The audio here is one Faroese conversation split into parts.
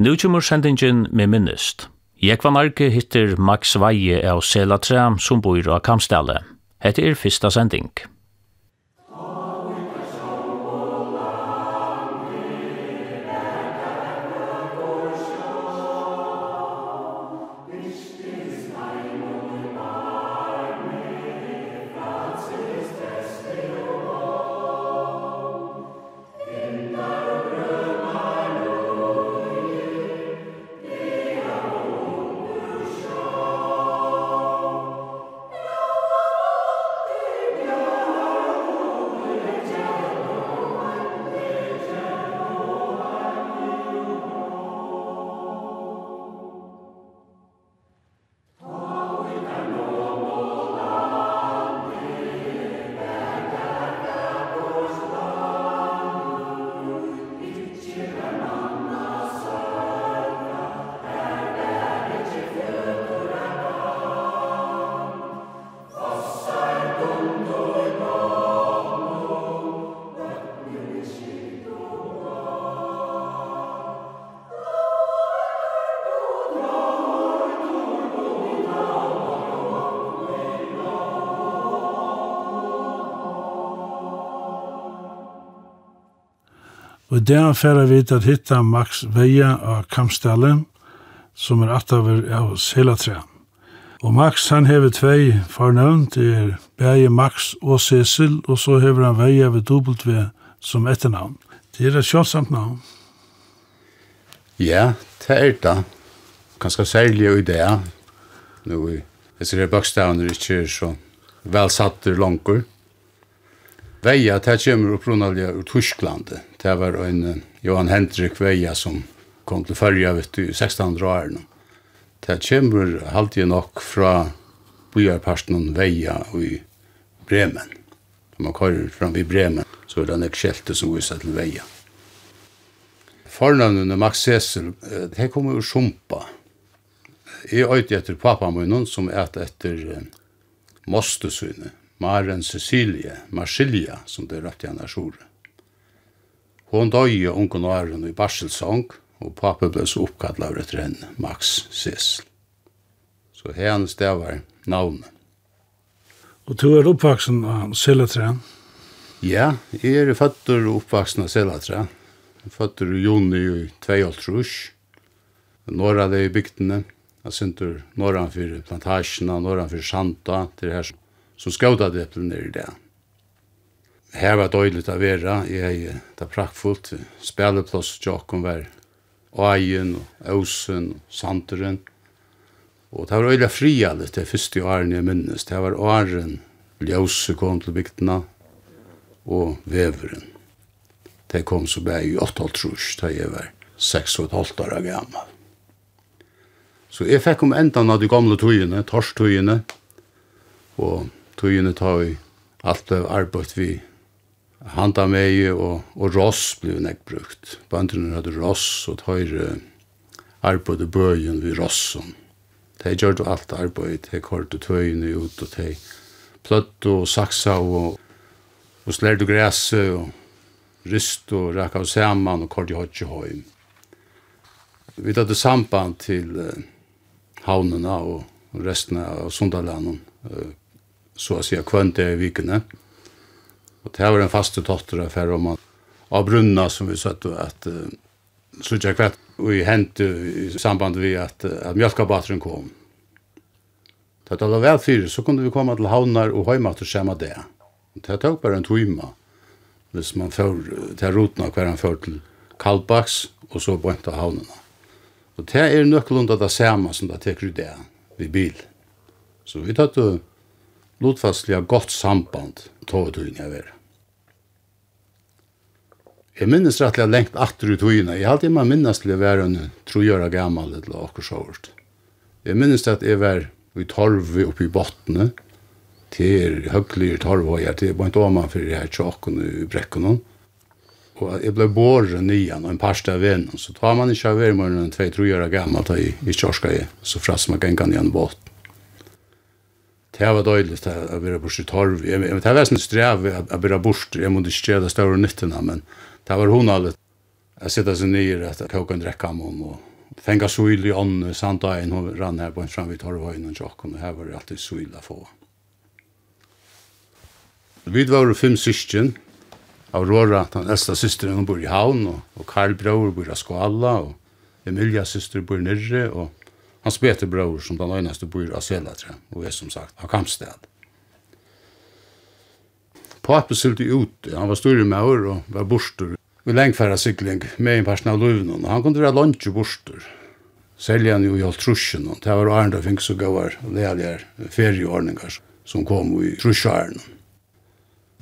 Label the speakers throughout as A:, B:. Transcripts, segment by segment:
A: Nu kommer sendingen med minnest. Jekva Marke hittir Max Veie av Sela som bor av Kamstelle. Hette er fyrsta sending.
B: Og det er færre vidt at hitta Max Veia av Kampstallen, som er ataver av Selatræ. Og Max, han hever tvei farnavn, det er Beie Max og Cecil, og så hever han Veia ved W som etternavn. Det er et kjølsamt navn.
C: Ja, det er det. Ganske særlig i det. Nå, jeg ser det bøkstavene ikke så velsatte langt. Veja, det kommer opprunnelig ur Tyskland. Det var en Johan Hendrik Veja som kom til Førja vet du, 1600 år. Det kommer alltid nok fra byarparten Veja i Bremen. Når man kører fram i Bremen, så er det en ekskjelte som viser til Veja. Fornavnene Max Cecil, det kommer ur Sumpa. Jeg øyde etter pappa min, som et etter Mostesynet Maren Cecilie, Marsilia, som det rødt igjen er sjore. Hon døg i unge åren i barselsong, og pappa ble så oppkallet av etter henne, Max Sissel. Så henne stavar navnet.
B: Og du er oppvaksen av Selatræn?
C: Ja, jeg er født og oppvaksen av Selatræn. Føtter i juni i 2003. Norra det i bygdene, jeg synter for plantasjene, for Santa, til her som så skauta det til nere i det. Her var døyligt å være, jeg det er prakkfullt, og tjokken var Aien, Øsen, Sanderen, og det var øyla fria litt det første åren jeg minnes, det var åren Ljøse kom til bygdena og Veveren. Det kom så bare i 8 trus, da jeg var 6 og et halvt år gammel. Så jeg fikk om enda av de gamle tøyene, torstøyene, og tøyene ta vi alt av arbeid vi handa med og, og ross ble nek brukt. Bandene hadde ross og tøyre i bøyen vi rossen. De gjør du alt arbeid, de korte tøyene ut og de pløtt og saksa og, og slær græse og ryst og rakka av saman og korte hodje høy. Vi hadde samband til uh, havnene og resten av Sundalanden uh, så att säga kvönt i vikene. Och det här var en fasta dotter för om man av brunna som vi satt att uh, jag kvätt och vi hänt i samband med att, att mjölkabatren kom. Det var väl fyra så kunde vi komma till havnar och hemma och skämma det. Det tog bara en timme. Hvis man får til rotene hver han får til Kalbaks og så bort til havnene. Og det er nøkkelunda det samme som det teker i det, vi bil. Så vi tatt og lutfastliga gott samband tog tøyna jeg ver. Jeg minnes rettelig lengt atter i tøyna. Jeg halte meg minnes til å være en trojøra gammal eller akkur såvart. Jeg minnes at jeg var i torve oppi bottene, til høglig torvhøyer, til bant åman fyrir her tjokken i brekken. Og jeg ble båret nian og en parste av vennen, så tar man ikke av verden enn tvei trojøra gammal da i kjorska jeg, så frass man gengan igjen båten det var døyligt att börja bort i torv. Jag det var sån sträv att börja bort. Jag måste inte det större nyttorna, men det var hon allt. Jag sitter så ner att koka en dräcka om och fänga sol i ånd. en hon rann här på en fram vid torvhöjn og tjokken, og här var det alltid sol å få. Vi var fem syskjen. Aurora, den eldste systern, hon bor i Havn. Och Karl Brauer bor i Skala. og Emilia syster bor i Nyrre. Och Hans Peter bror som den øyneste bor av Selatre, og er som sagt av Kampstad. Pappa sylte ut, han var stor med maur og var borster. Vi lengfæra sykling med en person av løvnen, og han kunne være lunge borster. Selja han jo i alt trusjen, og det var Arne Fink så gavar leilige ferieordninger som kom i trusjaren.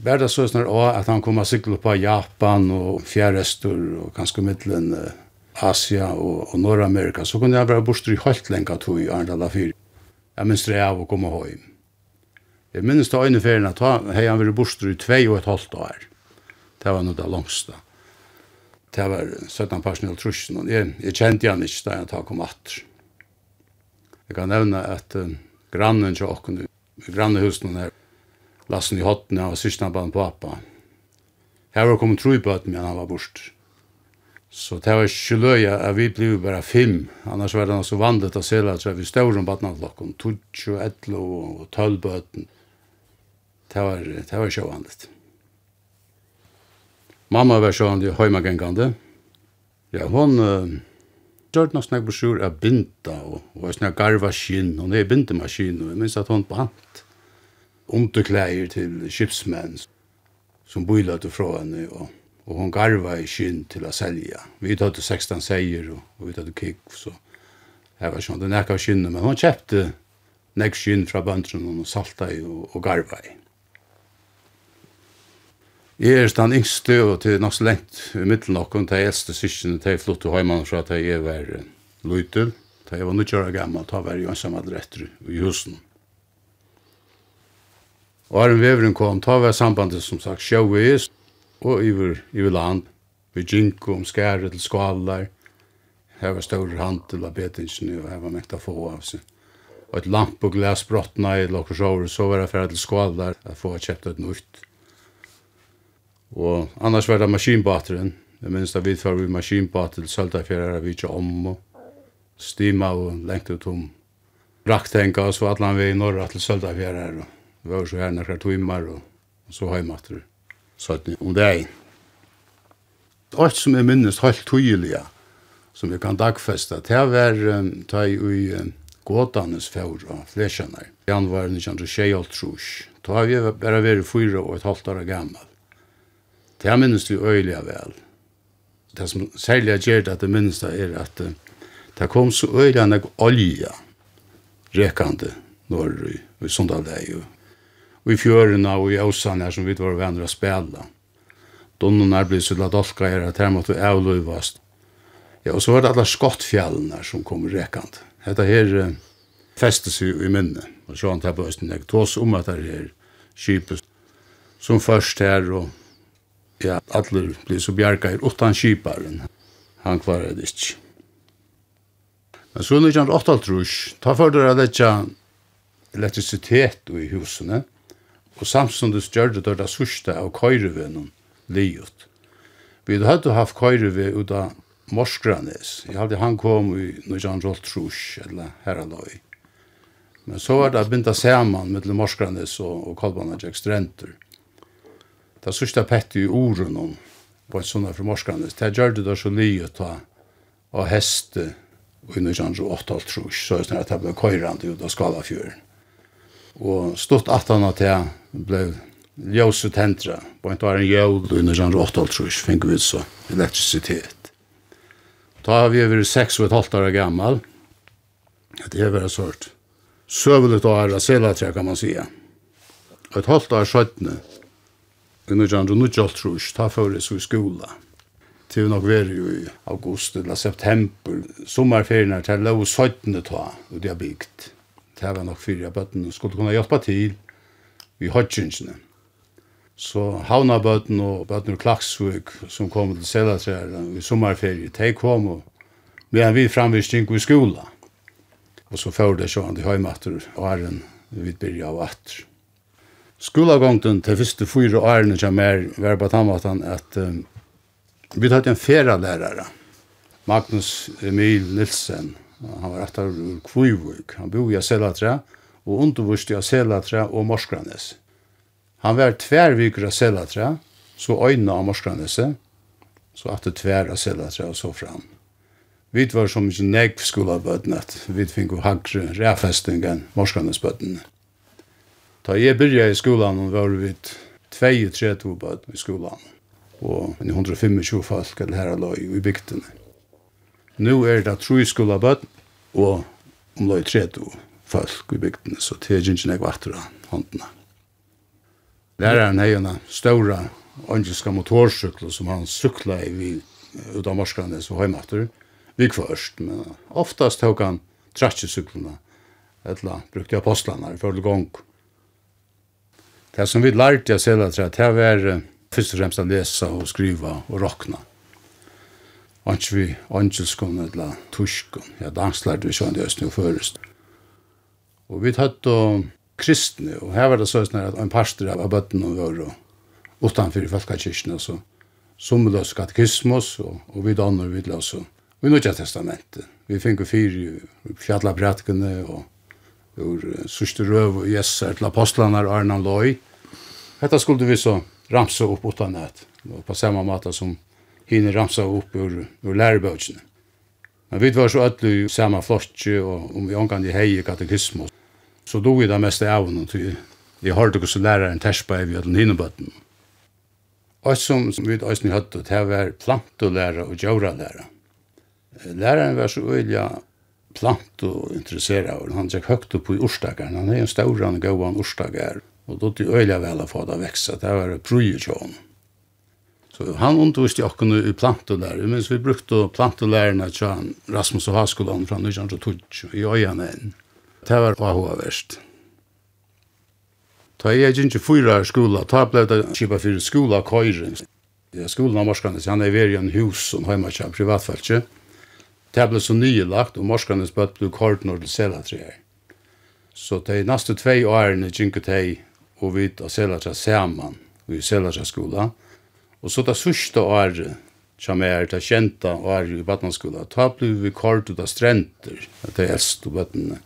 C: Berda så snar at han kom av sykle på Japan og fjærrestur og kanskje mittelen Asia og, og Nordamerika, så kunne jeg være borster i halvt lenka tog i Arndala 4. Jeg minns det av å komme høy. Jeg minns det øyne ferien at hei han vært borster i tvei og et halvt år. Det var noe det langste. Det var 17 personell og trusjen, og jeg, jeg kjente han ikke da jeg tar kom atter. Jeg kan nevne at uh, grannen til åkken, grannehusen her, Lassen i hotten av sysna på pappa. Her var kommet tro i bøten, men han var borster. Så det var ikke løy at vi ble bare fem, annars var det noe så vanlig å se at vi stod om badnavlokken, tutsk og 12 bøten. Det var, det var ikke vanlig. Mamma var sånn i høymagengande. Ja, hun uh, gjør noe snakk på sjur av binda og, og snakk garva skinn, hun er bindemaskin, og jeg minns at hun bant underklæger til skipsmenn som bøylet fra henne og og hon garva i skinn til å selja. Vi tatt 16 seier, og, og vi tatt kikk, så det var sånn, det nekka av skinnet, men hon kjøpte nek skinn fra bøndren, og salta i og, og garva i. Jeg er den yngste, og til nok så lengt i middelen noen, til eldste syskene, jeg flott til heimann fra at jeg var løytel, til jeg var nødt år gammel, da var jo ensam alle etter i husen. Og Arjen Veveren kom, da var sambandet som sagt sjøvig, og iver, iver land, vi jinko om skære til skalar, her var større handel av betingsene, og her var mekta få av seg. Og et lamp og glas brottna i lokkersåret, så var det ferdig til skalar, at få kjøpt et nytt. Og annars var det maskinbateren, jeg minns da vi var vi maskinbater til Søltafjæra, vi ikke om, og stima og lengt ut om raktenka, og så atlan vi i norra til Søltafjæra, og vi var så her nekkar timmar, og så heimatter sånn om det er. Alt som jeg minnes helt tydelig, som jeg kan dagfeste, det var um, da jeg i um, gåtanes fjord og flesjener. Jan var 1926, da har vi bare vært fyra og et halvt år gammel. Det er minnes vi øyelig vel. Det som særlig er gjerne at det minnes det er at uh, det kom så øyelig enn olja rekande når vi i Sundalvei og i fjørene og i åsene som vi var venner å spille. Donnerna ble så la dolka her at her måtte avløyvast. Ja, og så var det alle skottfjallene som kom rekant. Dette her uh, festes jo i minne. Og så han tar på Østen, jeg tås om at det her skipet som først her, og ja, alle blir så bjerga her utan skiparen. Han klarer det ikke. Men så 1908 trus, ta for det å elektrisitet i husene, og samstundes gjør det der det sørste av køyrevenen livet. Vi hadde haft køyreve ut av Morskranes. Jeg hadde han kom i Nøyjanrolt Trus, eller Heraløy. Men så var det binda saman med Morskranes og, og Kolbanadjek Strenter. Det sørste pettet i oren om på en sånn fra Morskranes. Det gjør det der så livet av, av heste og i Nøyjanrolt Trus, så er det at det ble køyrande ut av Skalafjøren. Og stått at han at jeg ble ljøset hendra. På en tar en jøl, og under sånn råttal, tror jeg, fikk vi så elektrisitet. Da har vi vært seks og et halvt år gammal. Det er vært sørt. Søvelet år av selatræ, kan man sige. Og et halvt år skjøttene, under sånn råttal, tror jeg, ta for det så i skola. Til nok vært jo i august eller september. Sommerferien er til lov søttene ta, og det er bygd det var nok fyrir bøtten og skulle kunne hjelpe til i hodgjinsene. Så havna bøtten og bøtten og klaksvøk som kom til Selatrær i sommerferie, de kom og medan vi framvist gikk i skola. Og så fyrir det sånn til høymatter og æren vi byrja av atter. Skolagongten til første fyra årene som er var på tannvatan at um, vi tatt en fera lærare, Magnus Emil Nilsen, Han var etter ur Kvivuk. Han bor i Selatra og undervurste i Selatra og Morskranes. Han var tverviker av Selatra, så øynene av Morskranes, så at det tver av Selatra og så fram. Vi var som ikke negv skulle ha bøtten vi fikk jo hagre ræfestingen Morskranesbøtten. Da jeg begynte i skolan var vi 32 bøtten i skolan og 125 folk eller her lå i bygdene. Nu er det tru skola bøtt, og omlai tretu folk i bygdene, så det er ikke nek vaktra håndene. Læreren er en større angelska motorsykler som han sykla i vi ut av Morskanes og heimater, vi kvørst, men oftast tok han tratjesyklerna, etla brukte apostlarna for det gong. Det som vi lærte jeg selv at det var først og fremst å lese og skrive og råkne ikke vi angelskon eller tuskon. Ja, danslærte vi sånn det østene og førest. Og vi tatt og kristne, og her var det sånn at en pastor av bøtten og vår og utanfor i Falkakirkene, så som vi løs katekismus, og, og vi danner vi løs og vi nødja testamentet. Vi finner fire fjalla bratkene og ur sørste røv og jesser til apostlene Arnan Loi. Hetta skulle vi så ramse opp utan et, og på samme måte som hinne ramsa upp ur, ur lærebøkene. Men vi var så ödlu i samma flotje og om vi omgang i hei katekismus. Så dog vi det meste av henne til vi har det også læreren terspa i vi hadde hinne bøtten. Og som, som vi øyne høttet, det var plantolæra og djuralæra. Læreren var så øyla plant og interessera av. Han tjekk høgt opp i orsdagar. Han er en stauran gauan orsdagar. Og då det øyla vel å få det veksa. Det var prøy i tjån. Så han underviste jag kunde i plantolära, mens vi brukte plantolärarna til Rasmus og Haskolan från 1912 i Öjanen. Det var AHA-värst. Ta jeg ikke fyra skola, ta ble det kjipa fyrir skola køyren. Skolen av Morskanes, han er veri en hus som heima kja privatfaltje. Det ble så nye lagt, og Morskanes bøtt ble kordnår til selatreer. Så de neste tvei årene gikk hei og vidt av selatreer saman, og i selatreer skola. skola Og så det sørste året, som er det kjente året i Batnanskola, da ble vi kort ut av strenter, det er eldst og bøttene.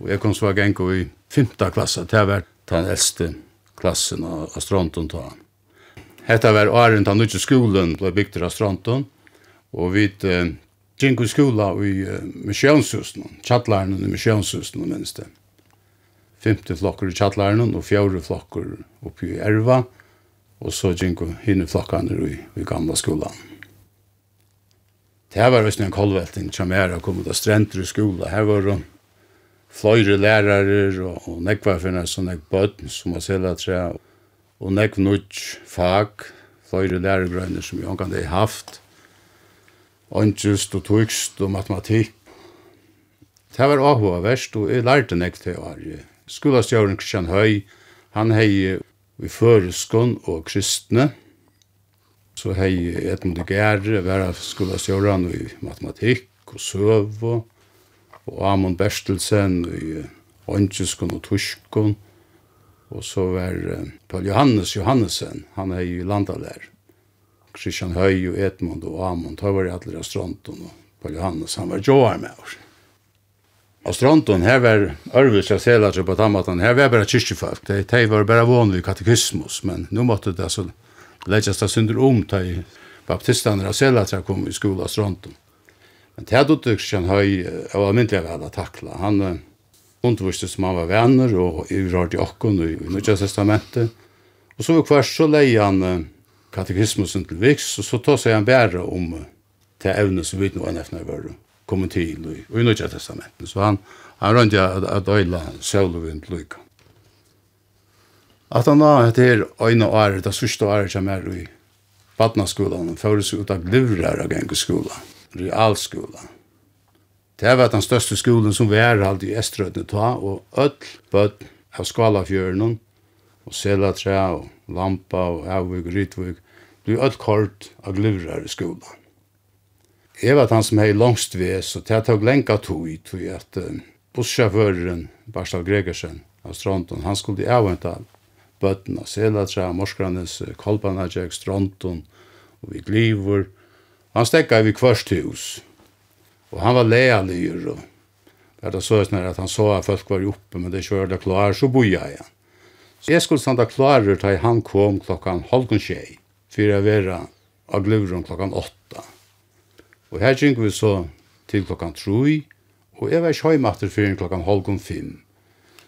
C: Og jeg kom så gang i femte klasse, det var den eldste klassen av, av stronten da. Hetta var åren da nødvendig skolen ble bygd av Stronton, og vi eh, gikk i skola i uh, misjonshusene, tjattlærene i misjonshusene minst det. Femte flokker i tjattlærene og fjore flokker oppe i Erva, og og så gikk henne flokkene i, i gamla skolan. Det var visst en kolvelting som er å komme til strenter i skola. Her var det fløyre lærere og, og nekvarfinner som nek bøtten som var selv at seg, og nek nødt fag, fløyre lærergrønner som jeg kan ha haft, åndjust og tøkst og matematikk. Det var også verst, og jeg lærte nek til å Skolastjøren Kristian Høy, han hei vi føreskån og kristne. Så hei etende gære, være skolastjøren i matematikk og søv og, og Amon Berstelsen i åndkjøskån og torskån. Og så var Paul Johannes Johannesen, han er i landalær. Christian Høy og Edmund og Amon, da var det alle restauranten og Paul Johannes, han var jo her med oss. Og stronton, her var Ørvus og Selas på Tamatan, her var bare kyrkjefolk, de, de var bare vanlig katekismus, men nå måtte det altså legges det synder om til baptistene av Selatra kom i skola av stronton. Men det hadde uttrykket han høy av myndelig vel å takla. Han uh, underviste som han var venner og i rart i okken i Nødja testamentet. Og så var kvart så leie han uh, katekismusen til Viks, og så tog seg han bære om uh, til evne som vi nå enn efter var kom til i, i Nødja Testamentet. Så han, han rønte at, at øyla søvlovind lykka. At han da, det er øyne året, det sørste året som er i badnaskolan, føres ut av glivrar av gengeskolan, realskolan. Det var den største skolen som vi er alltid i Estrødne ta, og ødel bøtt av Skalafjørnen, og selatra, og lampa, og avvig, og rytvig, du ødel kort av glivrar i skolan. Jeg var han som hei langst ved, så det tog lenka tog i, tog at um, bussjåføreren, Barstav Gregersen, av Stronton, han skulle avhenta bøtten av Selatra, Morskranes, Kolpanajek, Stronton, og vi gliver. Han stekka i kvørst hus, og han var lealyr, og det var så snart at han så at folk var oppe, men det kjørte klar, så boja jeg. Så jeg skulle standa klarer til han kom klokkan halvkon tjei, jeg vera av glivron klokkan åtta. Og her gikk vi så til klokkan 3, og jeg var ikke hjemme fyrir klokkan halvgum fem.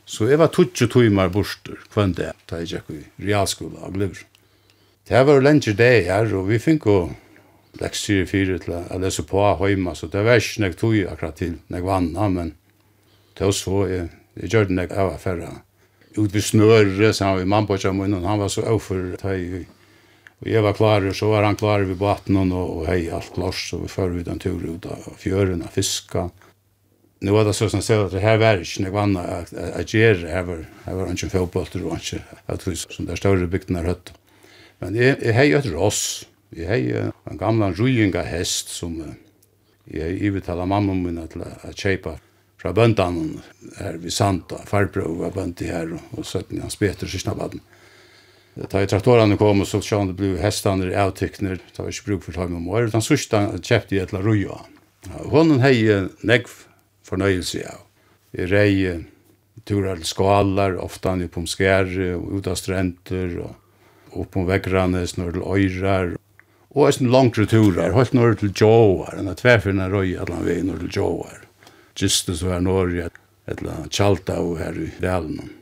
C: Så jeg var 20 timer borster kvann det, da jeg gikk i realskola og glivr. Det var lenge det her, og vi fikk jo leksyr fyrir til å lese på hjemme, så det var ikke nek tøy akkurat til nek vanna, men det var så jeg, jeg gjør det nek av affæra. Ut vid snøret, så han var i mannbordja munnen, han var så overfor, da jeg Og jeg var klar, og så var han klar ved baten, og, og hei, alt klart, så vi fører ut en tur ut av fjøren, av fiska. Nå var det så som stedet at det her var ikke noe annet å gjøre, her var, her var ikke en fjøpbølter, og ikke, jeg tror, som det er større bygden er høtt. Men jeg, jeg hei et ross, jeg hei en gamla rujinga hest som jeg ivetala mamma min til å kjeipa fra bøndanen her vi Santa, farbror var bønt i her, og, og søtten hans Peter Kyrknabaden. Da i traktorene kom, så sjå det ble hestene avtykner, da var ikke bruk for tøyme om år, utan sørste han kjøpte i et la røya. Hånden hei negv fornøyelse av. I rei turer til skalar, ofte han på og ut av strenter, og opp om vekkrande, snør til øyrar, og en langre turer, holdt nord til Joar, en av tverfinna røy, allan vei nord til Jåar. Gistes var Norge, etla tjalta og her i Dalen.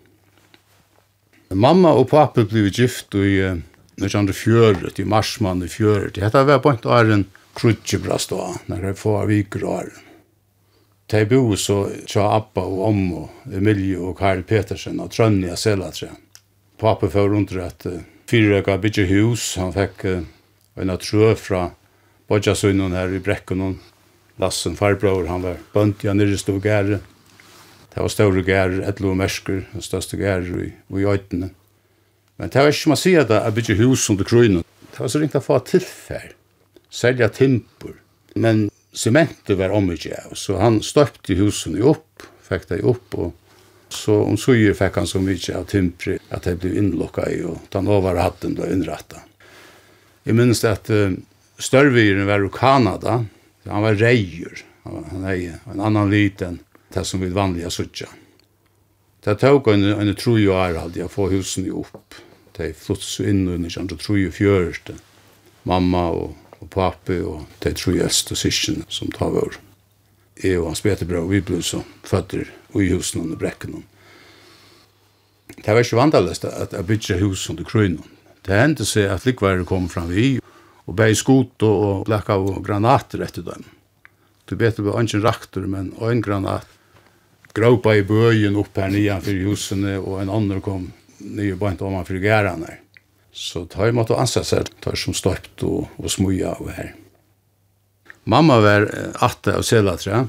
C: Mamma og pappa blev gift i uh, 1940, i marsmann i 40. Dette var på en åren krutjebrast da, når jeg får viker åren. De bo så tja Abba og Ommo, Emilie og Karl Petersen og Trønja Selatre. Pappa får rundt at uh, fyrrøkka bygge hus, han fikk uh, en trø fra Bodjasunnen her i Brekkunnen. Lassen farbror, han var bønt, ja, nyrre stod gære. Det var større gær, etlo mersker, den største gær i, i øytene. Men det var ikke som å si at jeg bygde hus under krøyne. Det var så ringt å få tilfær, selja timper. Men sementet var om ikke omidje, så han støpte husen opp, fikk det opp, og så om suger fikk han så mye av timper at det ble innlokket i, og den over hatten ble innrettet. Jeg minnes at uh, størviren var i Kanada, han var reier, han var en annan liten det som vi vanliga suttja. Det tog en, en tro jo er aldri å få husen jo opp. De flott så inn under kjent og tro jo fjørste. Mamma og, og pappi og de tro jo eldste og sysken som tar vår. Jeg og hans betebrød og vi ble så fødder i husen under brekken. Det var ikke vandalest at jeg bygde hus under krøynen. Det hendte seg at likvære kom fram vi og bei skot og blekka og granater etter dem. Du vet det var ikke rakter, men en granat gråpa i bøyen opp her nian for husene, og en annen kom nye bant om han for gærene. Så ta i måte å anse seg, ta som støpt og, og smuja av her. Mamma var atte av selatra.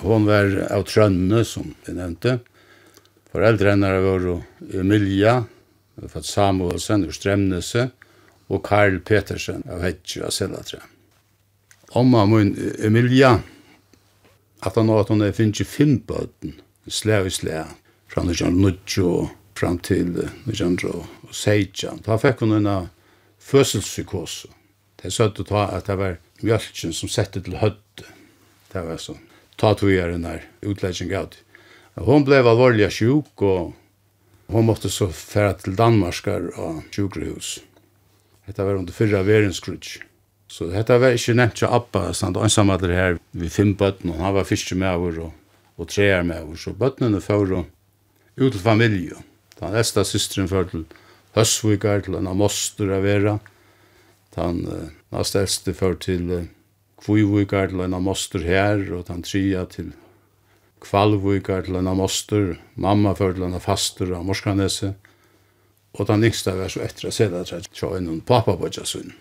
C: Hon var av trønne, som vi nevnte. Foreldrene var Emilia, fatt Samuelsen og Stremnese, og Karl Petersen av Hedge av selatra. Omma min Emilia, at han at han er finnst fimm bøten, slæv i slæv, fra 1990 fram til 1916. Da fikk hun en føselspsykose. Det er søtt å ta at det var mjölkjen som sette til høtte. Det var sånn. Ta tog jeg den her utlegging gav det. Hun ble alvorlig sjuk, og hun måtte så fære til Danmarskar og sjukrehus. Dette var under fyrra verenskrutsk. Så detta var inte nevnt til Abba, stand ensam hade det her, vi fem bötten, och han var fiske med över og, og treer med över. Så bötterna får ut til familie. Den eldste systeren för til Høsvikar, til en av moster av vera. Den uh, neste eldste för til uh, Kvivikar, til en av moster her, og den trea til Kvalvikar, til en av moster. Mamma för til en av faster av Morskanese. og den yngste var så etter å se det, att jag är en pappa på Jasund.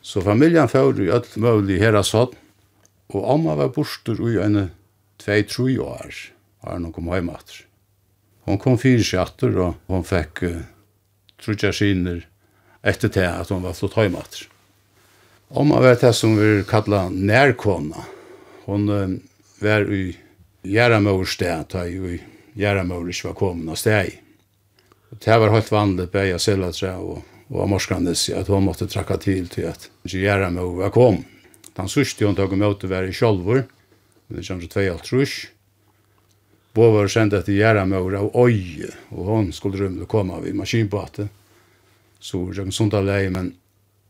C: Så familjen fører i alt mulig her hera sånn, og amma var borster i en 2-3 år, har hun kom hjem etter. Hun kom fire skjatter, og hun fikk uh, trutja skiner etter til at hun var flott hjem etter. Amma var det som vi kallet nærkona. Hun uh, var i Gjerramøver sted, da i Gjerramøver ikke var kommet av sted. Det var helt vanlig, bare jeg selv og og Morskandes at hon måtte trakka til til at ikke Gjera med hva kom. Den sørste hun tok med å være i Kjolvor, men det kommer til 2,5 trus. Båvar sendte etter Gjera med av Øye, og hun skulle rymde komme av i maskinbåte. Så jeg sånt av alene, men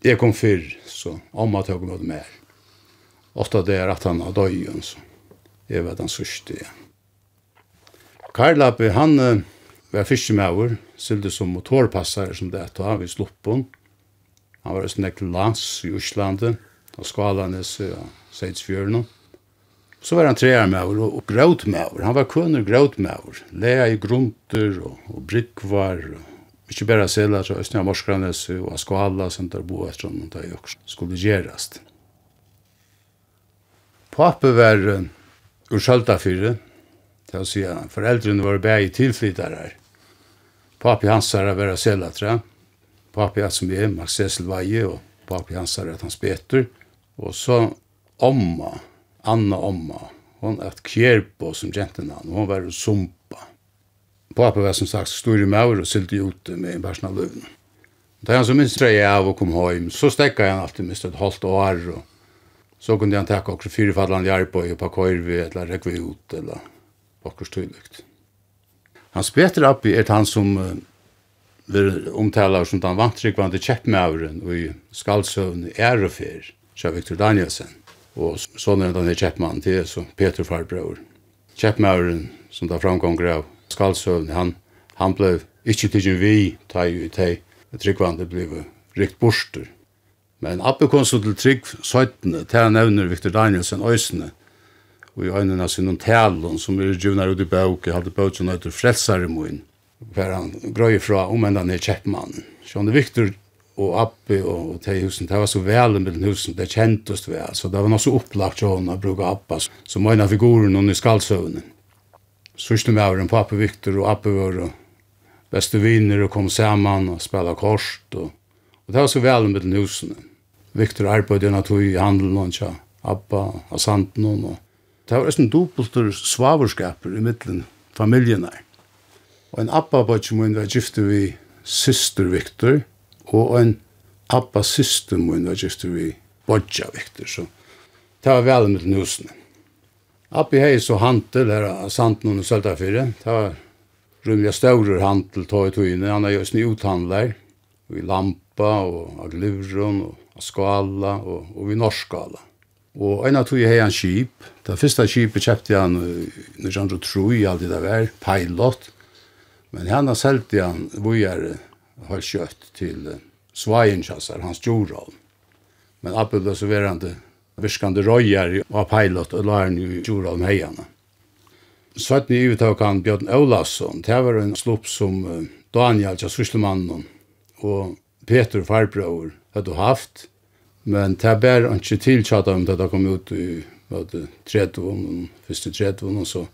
C: jeg kom fyrr, så omma tok med mer. Ofta det er at han har døyen, så jeg var den sørste. Karlapi, han Uh, var fiskemauer, sylde som motorpassare som det ta vi sluppon. Han var sånn ekkel lands i Uslande, og skalanes og Seidsfjørn. Så var han trearmauer og, og gråtmauer. Han var kønner gråtmauer. Lea i grunter og, og brikkvar. Ikke bare sela, så Østnia Morskranes og Skala som der bo etter om det skulle gjerast. Pape var uh, ur Søltafyrre, til å si at foreldrene var bæg tilflyttere her. Papi Hansara vera selatra. Papi er som er Max Cecil Veie, og papi Hansara at hans Peter. Og så omma, Anna omma, hon at kjerpo som gentenan, hon var sumpa. Papi var som sagt stor i maur og sylte ute med en versna løvn. Da han så minst tre av og kom hjem, så stekka han alltid minst et halvt år, og så kunde han takka okkur fyrfallan jarpoi og vi, eller rekvi ut, eller okkur stylukt. Hans Peter Appi er han som uh, vi omtalar som den vantryggvande kjeppmauren og i skaldsøvn ærefer, sier Victor Danielsen. Og sånn er denne kjeppmannen til, så Peter Farbror. Kjeppmauren, som da framgånger av skaldsøvn, han, han ble ikke tidlig vi, ta i teg, tryggvande ble rikt borster. Men Appi kom så til trygg 17, til han nevner Victor Danielsen øysene, og i øynene sin talen som er djuvnar ut i bøk, jeg hadde bøk som nøyter frelsare moen, hver han grøy fra om enda ned kjeppmannen. Så han er Viktor og Abbe og, og te husen, det var så vel med den husen, det kjentest vel, så det var noe så opplagt til henne å bruke Abba, så av figuren under i skaldsøvnen. Sørste med avren på Abbe Viktor og Abbe var og beste viner og kom sammen og spela kort. og, og det var så vel med den husen. Viktor arbeidde natur i handelen og Abba og Santen og Det var en dobbeltur svaverskaper i middelen familjene. Og en abba bøtje min var gifte vi syster Victor, og en abba syster min var gifte vi bodja Victor, så det var vel mitt nusene. Abbi hei så hantel her av santen og Søltafyrre, det var rymlig større hantel tog i togene, han er jo snuthandler, og i Lampa, og av Glivron, og av Skala, og, og vi Norskala. Og en av tog hei han skip. Det første skipet kjøpte han når han tror i alt det der, pilot. Men han har selgt han vujer har kjøtt til Svajenchassar, hans jordav. Men Abel så verande viskande det av pilot og la han jo jordav med heierne. Svetten i uttaket han Bjørn Aulasson, det var en slopp som Daniel, ja, Sysselmannen, og Peter Farbrøver hadde haft, Men det bär inte till tjata om det kom ut i vad det 30 och första 30 och så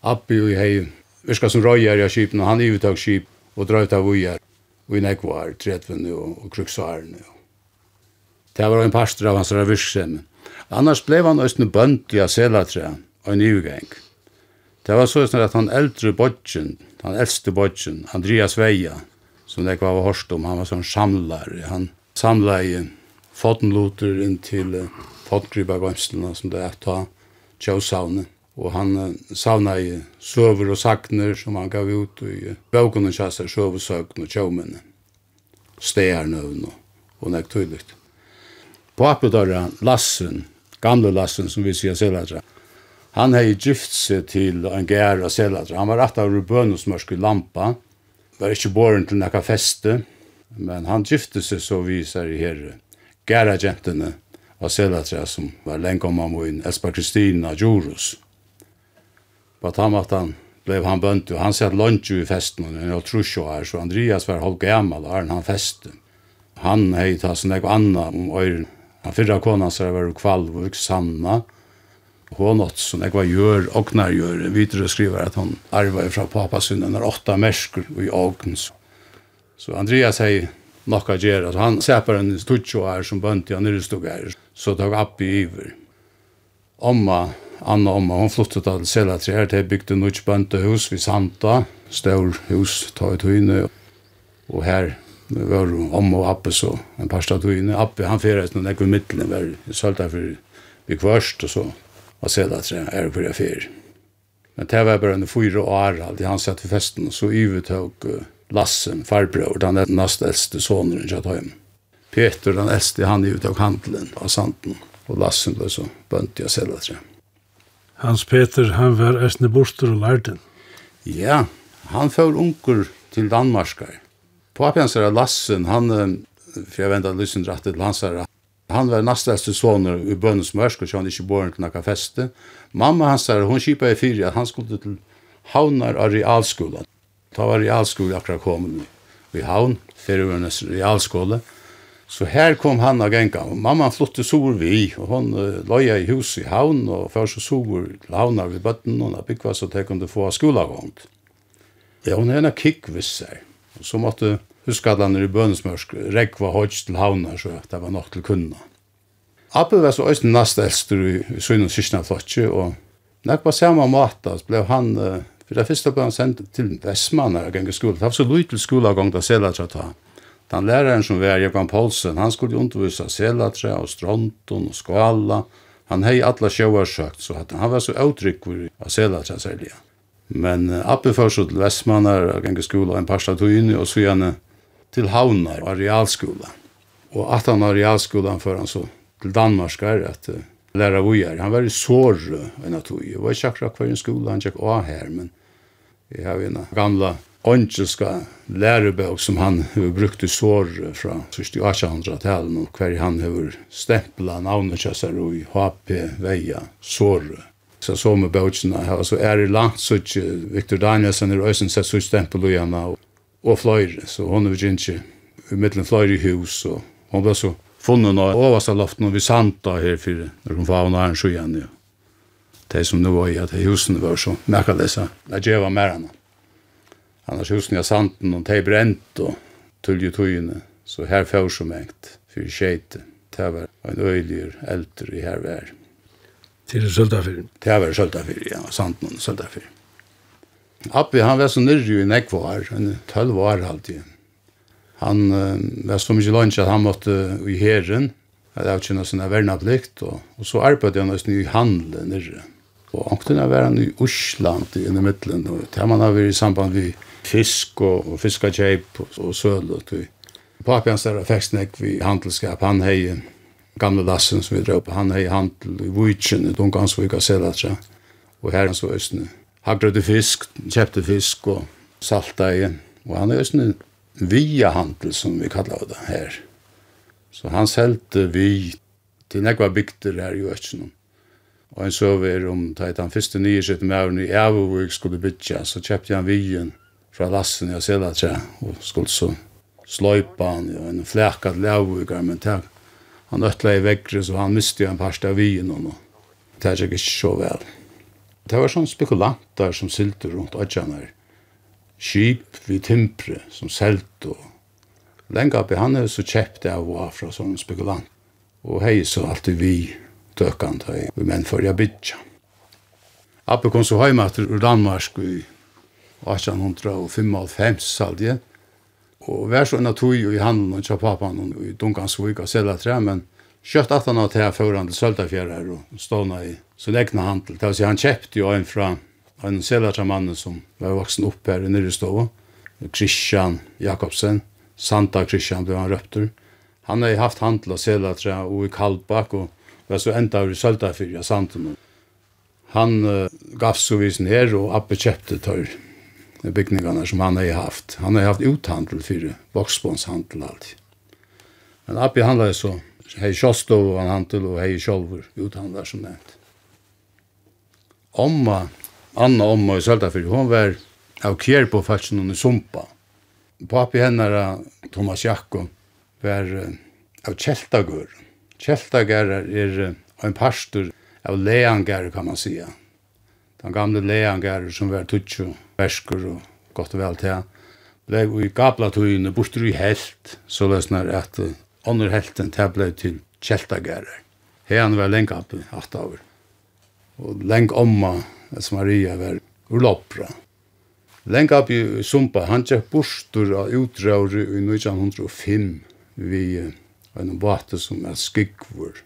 C: Appi i hej viska som röjer jag skipen och han är uttag skip och drar ut av ujar och i nekvar 30 nu och kruxar nu. Det var en pastor av hans rövirksem. Annars blev han östne bönt i Aselatræ og en ivgäng. Det var så snart att han äldre bodgen, han äldste bodgen, Andreas Veja, som det var hårst om, han var sån samlare. Han samlade fotenloter inn til uh, fotengriparbremslene som det er ta Joe Og han uh, savna i søver og sakner som han gav ut i uh, bøkene kjasser søvesøkene og tjåmene. Stearnøvn og, og nek tydelig. Papudara Lassen, gamle Lassen som vi sier Seladra, han hei gift seg til en gæra Seladra. Han var rett av rubønusmørsk i lampa, var ikke boren til nekka feste, men han gifte seg så viser i herre gæra gentene av Selatra som var lenge om han min Espa Kristina Djurus. På tamatan blev han bønt, og han satt lunch i festen, og han trus jo her, så Andreas var holdt gammal, og han feste. Han hei ta sånn ekko anna om øyren. Han fyrra kona seg var kvalv og sanna, Hon åt sånn ekko var gjør, ognar gjør, videre skriver at han arva fra papasunnen er åtta mersker i åkens. Så Andreas hei nokka gjer, han separ en stutsjo her som bønti han nyrstog her, så tog appi iver. Omma, Anna Omma, hon flottet til Selatri her, til bygde nutsk bønte hus vid Santa, stør hus, ta i tøyne, og her var Omma og Appi så, en parsta tøyne, Appi han fyrir noen ekve middelen, var sølta for vi kvørst og så, og Selatri er fyrir fyrir. Men det var bare en fyra år, alltid han satt i festen, og så ivetøk, uh, Lassen, farbror, den er næst eldste sonen i Kjatøym. Peter, den eldste, han är ute av handelen av santen. og Lassen ble så bønt i å selge tre.
B: Hans Peter, han var æstne borster og lärden.
C: Ja, han får unger til Danmarskar. Papians er Lassen, han, for jeg venter lysen rett til hans her, han var næst eldste soner i bønnens mørsk, og så han ikke borren til noen feste. Mamma hans her, hun kipet i fyrir at han skulle til Havnar av realskolen Da var realskolen akkurat kommet i havn, ferievernes realskole. Så her kom han av genga, og mamma flyttet sår vi, og hon uh, løya i hus i havn, og først så sår lavna ved bøtten, og da bygva så det kunne få skolegång. Ja, hun er en kikk viss seg. Så måtte huskadlaner i bønesmørsk rekva hodj til havna, så det var nok til kunna. Appe var så også nast eldst i, i Søyne og Sysna flotje, og nekva samme måte blev han uh, For det første ble han sendt til Vestmannen og ganger skole. Det var så lyd til skole og gang til Selatra. Den læreren som var Jekan Poulsen, han skulle undervise Selatra og Stronton og Skala. Han hei alla sjøvarsøkt, så han var så utrykkur av Selatra særlig. Men uh, Abbe først til Vestmannen og ganger skole og en par av og så gjerne til Havnar og Realskolen. Og at han har Realskolen før han så til Danmark er at uh, læra vujar. Han var i sår enn at hui. Jeg var ikke akkurat hver en skola han tjekk av her, men Jeg har en gamla åndselska lærebøk som han har brukt i sår fra 1800-tallet, og hver han har stempla navnet kjøsar og i HP veia sår. Så så med bøkene her, så er det langt så ikke Victor Danielsen er øysen sett så stempel og gjerne og fløyre, så hun er ikke i middelen fløyre i hus og hun ble så funnet av overste loften og vi santa her for når hun var nær en så ja de som nu var i at husen var så merkalessa, det gjør mer enn. Annars husen i sanden, og de brent, og tulje tøyene, så her fjør som engt, fyrir skjeite, det var en øyligur eldre i her vær.
B: Til det sølta Søltafyr?
C: Det var sølta Søltafyr, ja, sanden og Søltafyr. Appi, han var så nyrri i nekvar, en tølv år alltid. Han uh, var så mykje lunch at han måtte i herren, at jeg kjenner sin vernaplikt, og, og så arbeidde han nesten i handelen nyrre. Og omkring var han i Osland i middelen, og det har vært i samband med fisk og, og fiskakjeip og, og søl. Papi hans der fekstnek vi handelskap, han hei gamle lassen som vi drar på, han hei handel i Vujtjen, i Dungansvika, Selatra, og her hans var Østene. Fisk, kjøpte fisk og salta i, og han er Østene via handel som vi kallar det her. Så han selte vi til nekva bygder her i Østene Og en søve er om da den første nye sitt med avn i Avovik skulle bytja, så kjøpte han vien fra Lassen i Aselatra og skulle så sløypa han og en flækka til men tak, han øtla i vekkere, så han miste en parst av vien og det er ikke så vel. Det var sånn spekulanter som sylte rundt Adjanar, skip vid timpre som selte og lenge oppi han er så kjøpte av og af fra sånne spekulant og hei så alltid vi døkant da vi menn for jeg bytja. Appe kom så heima etter ur Danmark i 1855 salje, og vær så enn tog i handen og tja papan og i Dunkansvig og selda tre, men kjøtt at han har tega før til Søltafjæra og ståna i sin egna handel. Det vil si han kjøpte jo en fra en selda tre mannen som var vaksen opp her i Nyrestova, Christian Jakobsen, Santa Christian ble han røpter. Han har haft handel og selda tre og i Kaldbak og var så enda vi sølta fyrir av sanden. Han uh, gav så visen her, og Abbe kjøpte tør bygningene som han har haft. Han har haft uthandel fyrir voksbåndshandel alltid. Men Abbe handlade så, hei kjostov han handel, og hei kjolver uthandlar som nevnt. Omma, Anna Omma i sølta fyrir, hon var av kjer på falsen hon Sumpa. Papi hennar, Thomas Jakko, var uh, av kjeltagøren Kjeltagarrar er en pastor av leangar, kan man sia. Den gamle leangar som var tutsjo, verskur og godt og vel til. Blei i gabla tøyene, i helt, så løsner at under helten til blei til Kjeltagarrar. Heian var lenge oppe, hatt over. Og lenge omma, som Maria var urloppra. Lenge oppe i Sumpa, han tjekk bostur av utdrauri i 1905 vi en bate som er skikvur.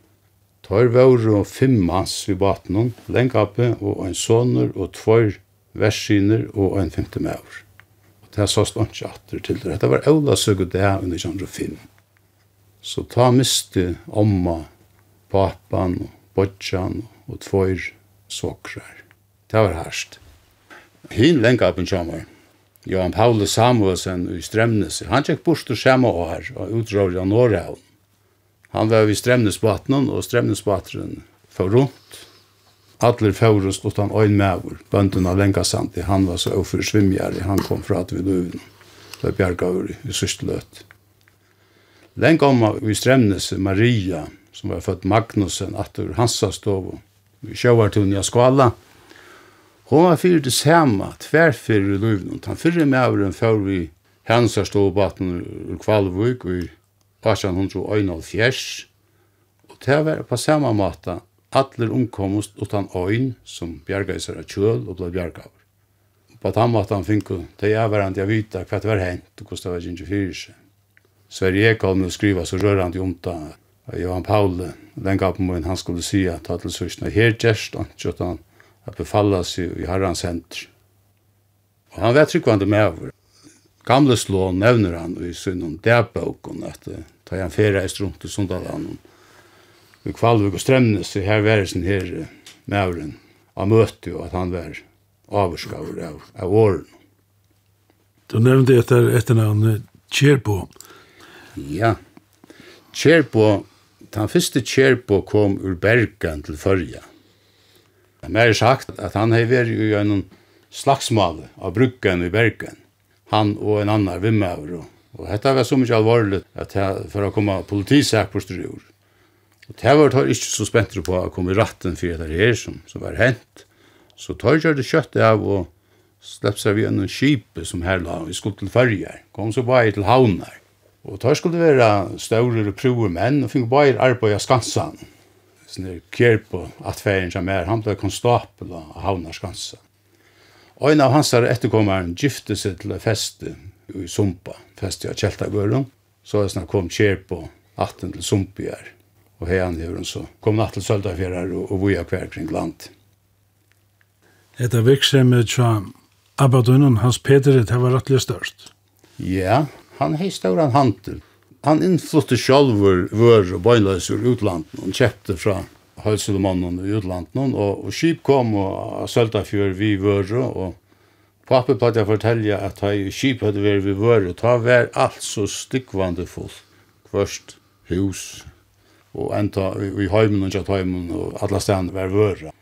C: Tar vore og fem mans i baten, lengappe og en soner og tvær versiner og en femte maur. Og det er såst ikke atter til det. Det var Ola søg det under 1905. Så ta miste omma, papan og bodjan og tvær sokrar. Det var herst. Hin lengappen kommer. Johan Paulus Samuelsen i Strømnes, han tjekk bort og Sjema og her, og utrådde av Norrhavn. Han var i stremnesbaten, og stremnesbateren for rundt. Adler Faurus, og han øyn mæver, bønden av Lengasanti, han var så ofur svimjæri, han kom fra at vi døven. Det var bjergaver i sørste løt. Lengomma i stremnes Maria, som var født Magnusen, atur Hansa stov, vi sjøvartun i skvala, Hon var fyrir det samme, tverfyrir i løyvnum. Han fyrir mæveren fyrir vi Hansa stov baten ur kvalvuk, og i 1871, og det var på samme måte atler omkomst utan øyn som bjerga i av kjøl og blei bjerga av. På den måten fikk det avverende jeg vita hva det var hent og hvordan det var ikke fyrir seg. Sverige Ekholm skriva så rørande om det Johan Paul, den gav på han skulle si at ta til sørsene, her gjerst han, han, at befalla seg i herrans henter. Og han var tryggvande med over gamle slå nevner han i synnen dæbøkken at uh, ta han fyrre i rundt i Sundaland i Kvalvik og Stremnes i her versen her uh, mauren av møte og at han var avskaver av, av åren.
B: Du nevnte etter etternavnet Kjerpo.
C: Ja. Kjerpo, den første Kjerpo kom ur Bergen til Førja. Det er sagt at han har vært i en slagsmål av bruggen i Bergen han og en annan vimmaver. Og, og dette var så mykje alvorlig at jeg, for å komme politisak på styrer. Og det var tar ikke så spent på å komme i ratten for det her som, som var hent. Så tar jeg det kjøttet av og slepp seg vi en skip som her la. Vi skulle til färger. Kom så bare til havnar. Og tar skulle det være større og prøve menn og fikk bare arbeid av Skansan. Sånn kjer på atferien som er, han ble konstapel av havnar Skansan ein en av hans etterkommeren gifte seg til å feste i Sumpa, feste av Kjeltagøren. Så jeg snart kom kjer på atten til Sumpi her. Og heian hevren så kom natt til Søldafjærar og, og voja hver kring land.
B: Etter virksomhet fra Abadunnen, hans Peter, det var rettelig størst.
C: Ja, han hei større handel. Han innflutte sjálfur vör og bøynløser utlandet og kjøpte fra hølselmannen i utlandet, og, og skip kom og sølta fjør vi vøre, og pappa platt jeg fortelja at hei skip hadde vært vi vøre, ta vær alt så stikkvande full, kvørst hus, og enda i heimen og kjatt heimen, og alle stedene var.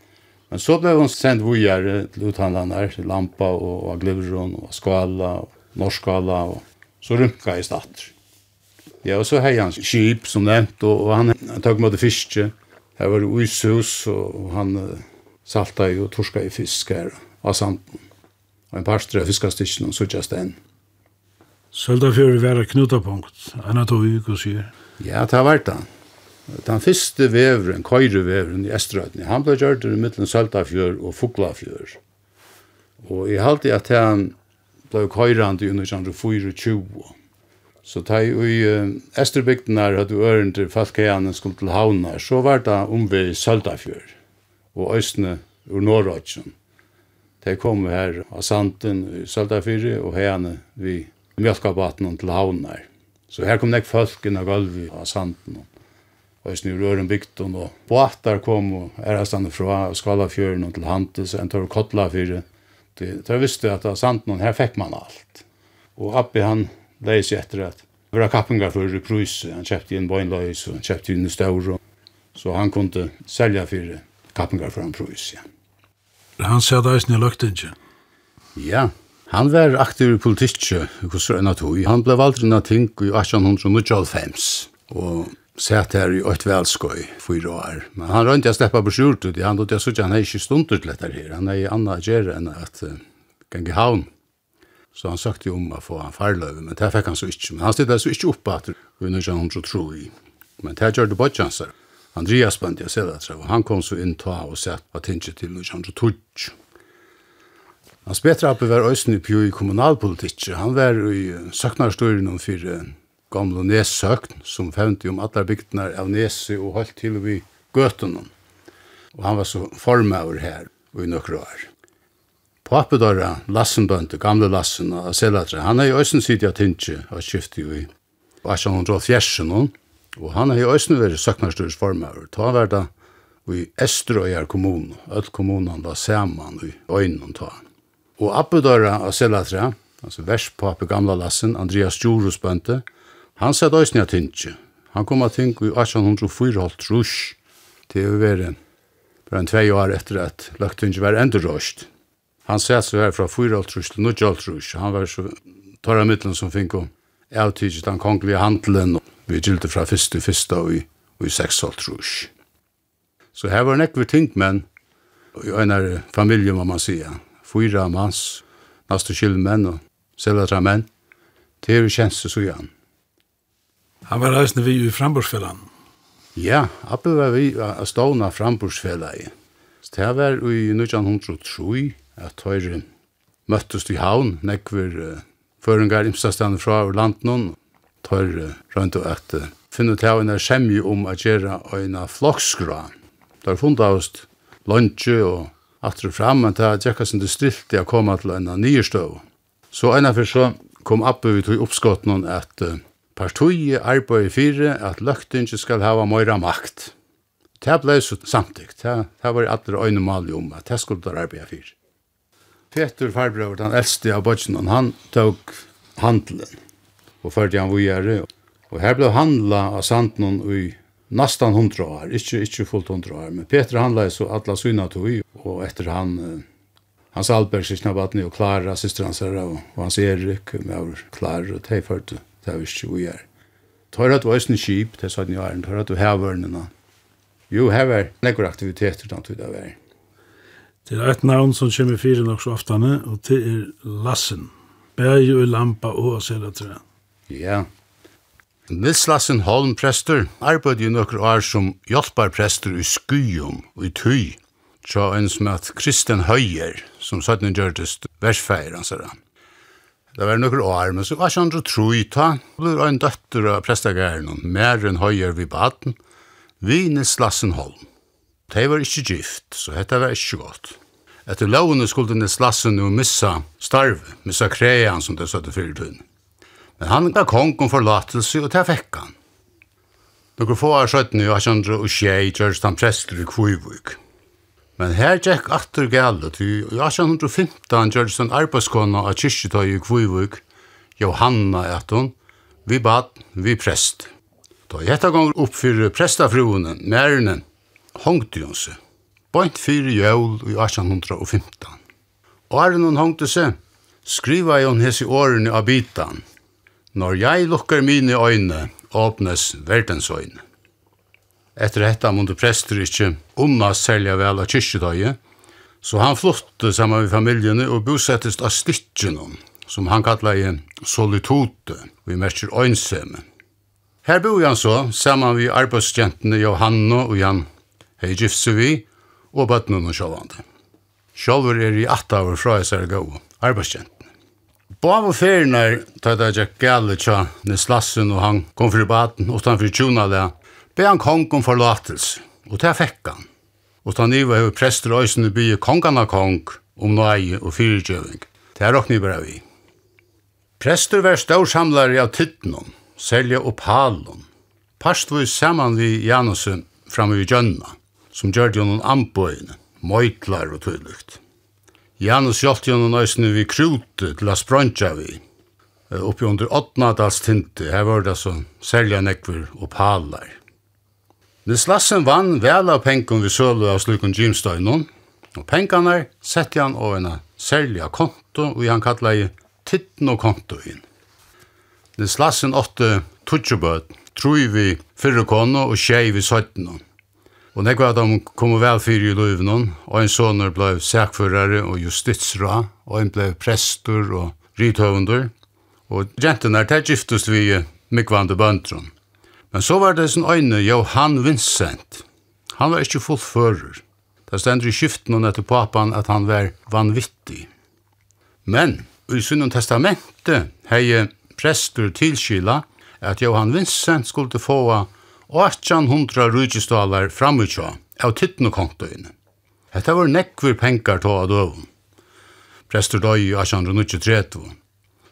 C: Men så blev hon send vujare till uthandlarna til Lampa och Aglivron och Skala och Norskala och så rymka i stater. Ja, og så hei han skip som nevnt, och, og han, han tog det fiske Her var det uishus, og han salta i og torska i fisk her av sanden. Og en par strøy fiskastikken og suttjast enn.
B: Søldafjøret var et knutapunkt, enn at vi ikke sier.
C: Ja, det har vært han. Den første veveren, køyreveveren i Estrøyden, han ble gjørt i middelen Søldafjør og Fuglafjør. Og jeg halte at han ble køyrande i 1924. Så ta i uh, Esterbygdenar hadde øren til Falkeianen skulle til havna, så var det omvei Søldafjør og Østene ur Norrøtjen. De kom her av Santen i Søldafjør og heiane vi Mjölkabaten til havna. Så her kom nek folk inn av gulvet av Santen og Østene ur Ørenbygden og båtar kom og erastan fra Skalafjøren til Hantes en tørr Kotlafjør. De, de visste at av Santen her fikk man alt. Og Abbi han leis etter at det var kappingar for prus, han kjøpte inn beinløys, og han kjøpte inn staur, så han kunne selja for kappingar for en prus, ja.
B: Han sier det eisen i løgtinget?
C: Ja, han var aktiv i politikk, hos Røyna Tui. Han ble valgt inn av ting i 1895, og sett her i ett Velskøy, fyra år. Men han rønte jeg släppa på skjort ut. Han låter jag såg han är inte stundet lättare her, Han er i annan gärre enn at uh, gänga havn. Så han sagt jo om å få en farløve, men det fikk han så ikke. Men han stod så ikke opp at vi nu ikke han tro i. Men det gjør det bare kjanser. Andreas bøndi jeg selv at han kom så inn ta og sett at han ikke til nu ikke han tro Hans Petra Appe var òsne i kommunalpolitikk. Han var i søknarstøyren om fire gamle nesøkn, som fevnte om alle bygdene av nese og holdt til vi gøtene. Og han var så formøver her i nøkre år. Papedora, Lassenbønd, gamle Lassen og Selatra, han er i Øysen sitt av Tintje og skiftet jo i Asjan og han er i Øysen vært søknarstyrets formøver. Ta var det i Estrøyar kommun, öll kommunan var saman i øynene ta. Og Abedora og Selatra, altså verspape gamla Lassen, Andreas Djurus bønte, han sett Øysen av Tintje. Han kom av Tintje i 1804 rush til å være bare en tvei år etter at Løktinge var endurrøst. Han sæt seg her fra 4 til 9 Han var så tørre middelen som fikk om avtidget den kongelige handelen. Vi gildi fra 1. til 1. og i 6 Så her var nekve ting, men i en familie, må man sige. Fyra mans, næste kylmenn og selvatra menn. Det er jo kjenste så igjen.
B: Han var reisende vi i framborsfellan.
C: Ja, Appel var vi av stående framborsfellan. Det var i 1903 at høyre møttust i havn, nekver uh, føringar imstastane fra over landen, tør uh, rundt og at uh, finne til en semje om å gjøre en flokskra. Der funnet oss lunsje og atre fram, men det er tjekka sin det til å komme til en nye støv. Så en av så kom oppe vi til oppskotten at uh, partiet arbeider fire at løktinge skal hava møyra makt. Det ble så samtidig. Det, det var alle øyne om at det skulle arbeide fire. Peter Farbrøver, den eldste av Bøtjenon, han tok handelen og førte han vujere. Og her ble handla av Sandnon i nästan 100 år, ikke, ikke fullt 100 år, men Peter handla så alla syna tog, og etter han, hans Alberg, sysna vattnet, og Klara, syster hans her, og, og hans Erik, med Klara, og de førte, det var ikke vujere. Tar at var østen det sa den i æren, tøyre at du hevørnene. Jo, hever, nekker aktiviteter, den tog det var.
B: Det er et navn som kommer fire nok så oftane, og det er Lassen. Bæg og lampa og å tror jag.
C: Ja. Nils Lassen Holm prester arbeidde jo nokre år som hjelparprester i skyum og i Tøy, tja en som at Kristian Høyer, som satt en gjørtest versfeir, han sier Det var nokre år, men så var ikke andre troi ta, og det var en døtter av prestagæren, mer enn Høyer vi baden, vi Nils Lassen Holm. De var ikke gift, så dette var ikke godt. Etter lovene skulle den slassen jo missa starv, missa krean som det søtte fyrtun. Men han ga kongen forlatelse og til fekk han. Nokre få av skjøttene jo kjøndre og skjei gjørst han prester i Kvivuk. Men her gikk atter gale til i 1815 gjørs han arbeidskona av kyrkjetøy i Kvivuk, Johanna etter vi bad, vi prest. Da jeg etter gang oppfyrer prestafruene, mærene, hongte hun seg bænt fyrir jøl i 1815. Åren hun hongte seg, skriva i hun hese årene av bitan. Når jeg lukkar mine øyne, åpnes verdens øyne. Etter dette måtte prester ikke unna selja vel av kyrkjedøye, så han flotte sammen med familjene og bosettes av stikkjennom, som han kallar i solitote, og i merker øynsemme. Her bor han så, sammen med arbeidsjentene Johanna og Jan Heijifsevi, og bøttene og sjålande. Sjålver er i atta av fra jeg ser gode, arbeidskjenten. Bav og ferinar, da det gikk gale tja, Neslassen og han kom fri baten, fri tjuna det, be han kong om forlatels, og det fekk han. Og da niva hever prester øysen i bygge kongana kong, om nøye og fyrirgjøving. Det er okni bra vi. Prester var stårsamlare av tittnum, selja og palum, parstvis saman vi Janusen framme i Gjønna som gjør det noen anbøyene, møytlar og tydelykt. Janus hjelpte jo noen øysene vi krute til å sprøntja vi. Oppi under Åttnadals tinte, her var det så selja nekver og palar. Nils Lassen vann vel av penken vi sølu av slukon Jimstøynon, og penkene sette han og en selja konto, og han kallar i titten og kontoin. Nils Lassen åtte tutsjubøt, troi vi fyrre kono og tjei vi søttene. Og nekva at de kom vel fyrir i løyvnån, og en soner blei sækførare og justitsra, og en blei prestur og rithøvundur, og jenten er tæt giftust vi mikvande bøndrum. Men så var det sin øyne Johan Vincent. Han var ikkje fullfører. Det stendur i skiften og etter papan at han var vanvittig. Men i sunnum testamentet hei prestur tilskila at Johan Vincent skulle få og 1800 rujtjestalar framutja av tittnokontoin. Hetta var nekvir penkar ta av døvun. Prestur døy i 1893.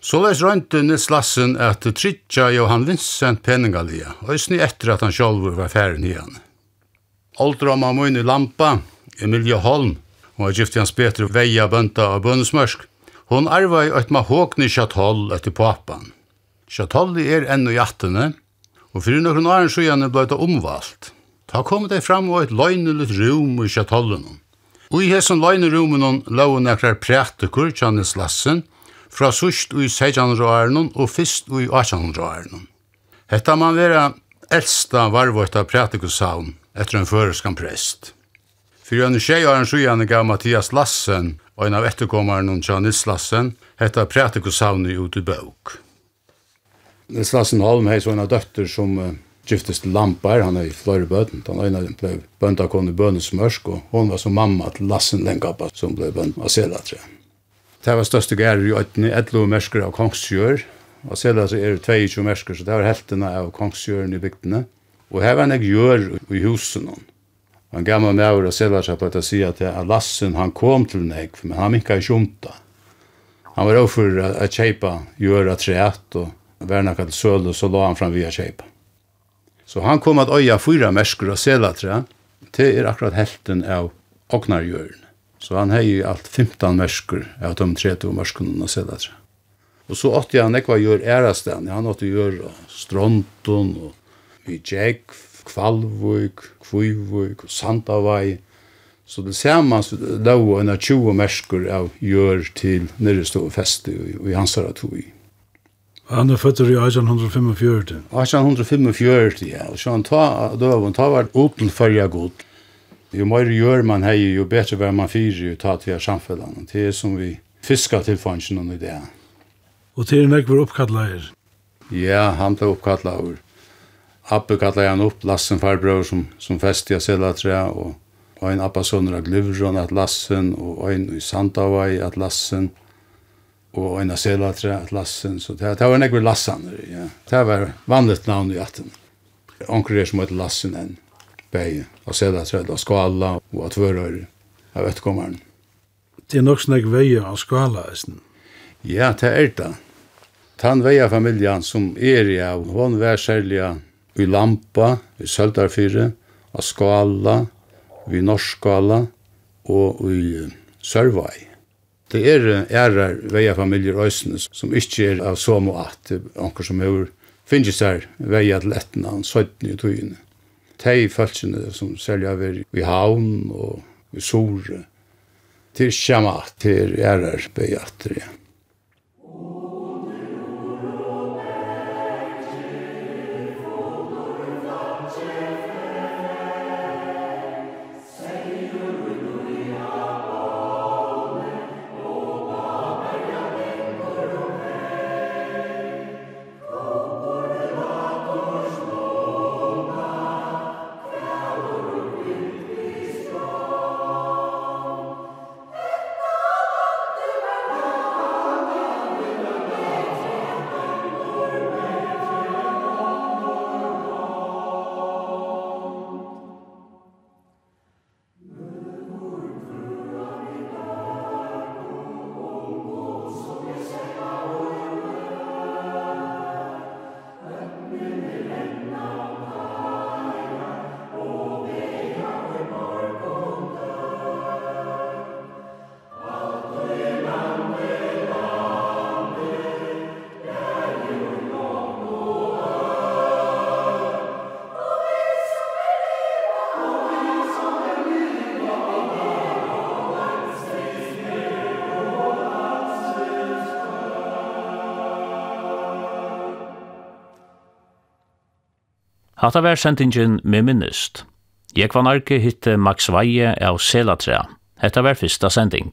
C: Såleis røynte Nils Lassen at tritja Johan Vincent peningalia, òsni etter at han sjálfur var færen i han. Aldra mun i Lampa, Emilia Holm, og var gift hans betre veia bønta av bønnesmørsk. Hon arva i eit mahogni chatoll etter papan. Chatolli er enn i jattene, Og fyrir nokkur åren siden er blei omvalt. Ta kom det fram og eitt løgneligt rum i kjatollen. Og i hesson løgnerummen lau nekrar prætikur Janis Lassen fra sust i 1600-åren og fyrst i 1800-åren. Hetta man vera eldsta varvåta prætikusavn etter en føreskan prest. Fyrir en tjejaren sjujane gav Mathias Lassen og en av etterkommaren Janis Lassen hetta prætikusavn i ut i bøk. Nils Lassenholm har en døtter som uh, giftest lampar, han er i flere bøten. Han øyne ble bønta kone bønnesmørsk, og hon var som mamma til Lassen Lengappa, som ble bønt av Selatre. Det var største gærer i øyne, etlo mersker av kongsgjør. Av Selatre er det 22 mersker, så det var heltene av Kongsjøren i bygdene. Og her var en gjør i husen hon. Han gammal med over av seg på at si at Lassen, han kom til meg, men han minka i kjumta. Han var overfor å kjeipa gjør treet, og var nakka til søl, så la han fram via kjeipa. Så han kom at øya fyra mersker og selatra, det er akkurat helten av oknargjøren. Så han hei alt 15 mersker av de 30 merskene og selatra. Og så åtte han ekva gjør ærasten, han åtte gjør stronton, og i Djekv, kvalvuk, kvivuk, Sandavai. Så det samme lå en av 20 mersker av gjør til nere stå og feste i, i Hansara tog.
B: Han er født i 1845.
C: 1845, ja. Og så han ta døven, ta var uten førja god. Jo mer gjør man hei, jo bedre var man fyrer jo ta til samfunnet. Det er som vi fiskar til fansjonen i det.
B: Og til en ekver oppkattleier?
C: Ja, han ble oppkattleier. Abbe kallar han opp Lassen farbror som, som fest i Aselatrea, og en Abba Sønder av Glivron at Lassen, og en i Sandavai at Lassen, og og en av selatre, Lassen, så det, det var en ekkur Lassan, ja. Det var vanligt navn i atten. Onker er som heter Lassen enn, bei, av selatre, av skala, og av tvørøyre, av etkommeren.
B: Det er nok snakk veie av skala, eisen.
C: Ja, det er det. Tan veia familjan som er i av, hon vær særlig i Lampa, i Søldarfyre, av skala, vi Norskala, og i Sørvai. Det er ærar veia familier òsne som ikkje er av så må at anker som hefur finnes seg veia til etna an søytni i tøyene. Tei falskene som selja veri i havn og i sore. Til sjamat, til ærar veia at det.
A: Hatta vær sendingen med minnist. Jeg var narki hitte Max Veie av Selatra. Hetta vær fyrsta sending.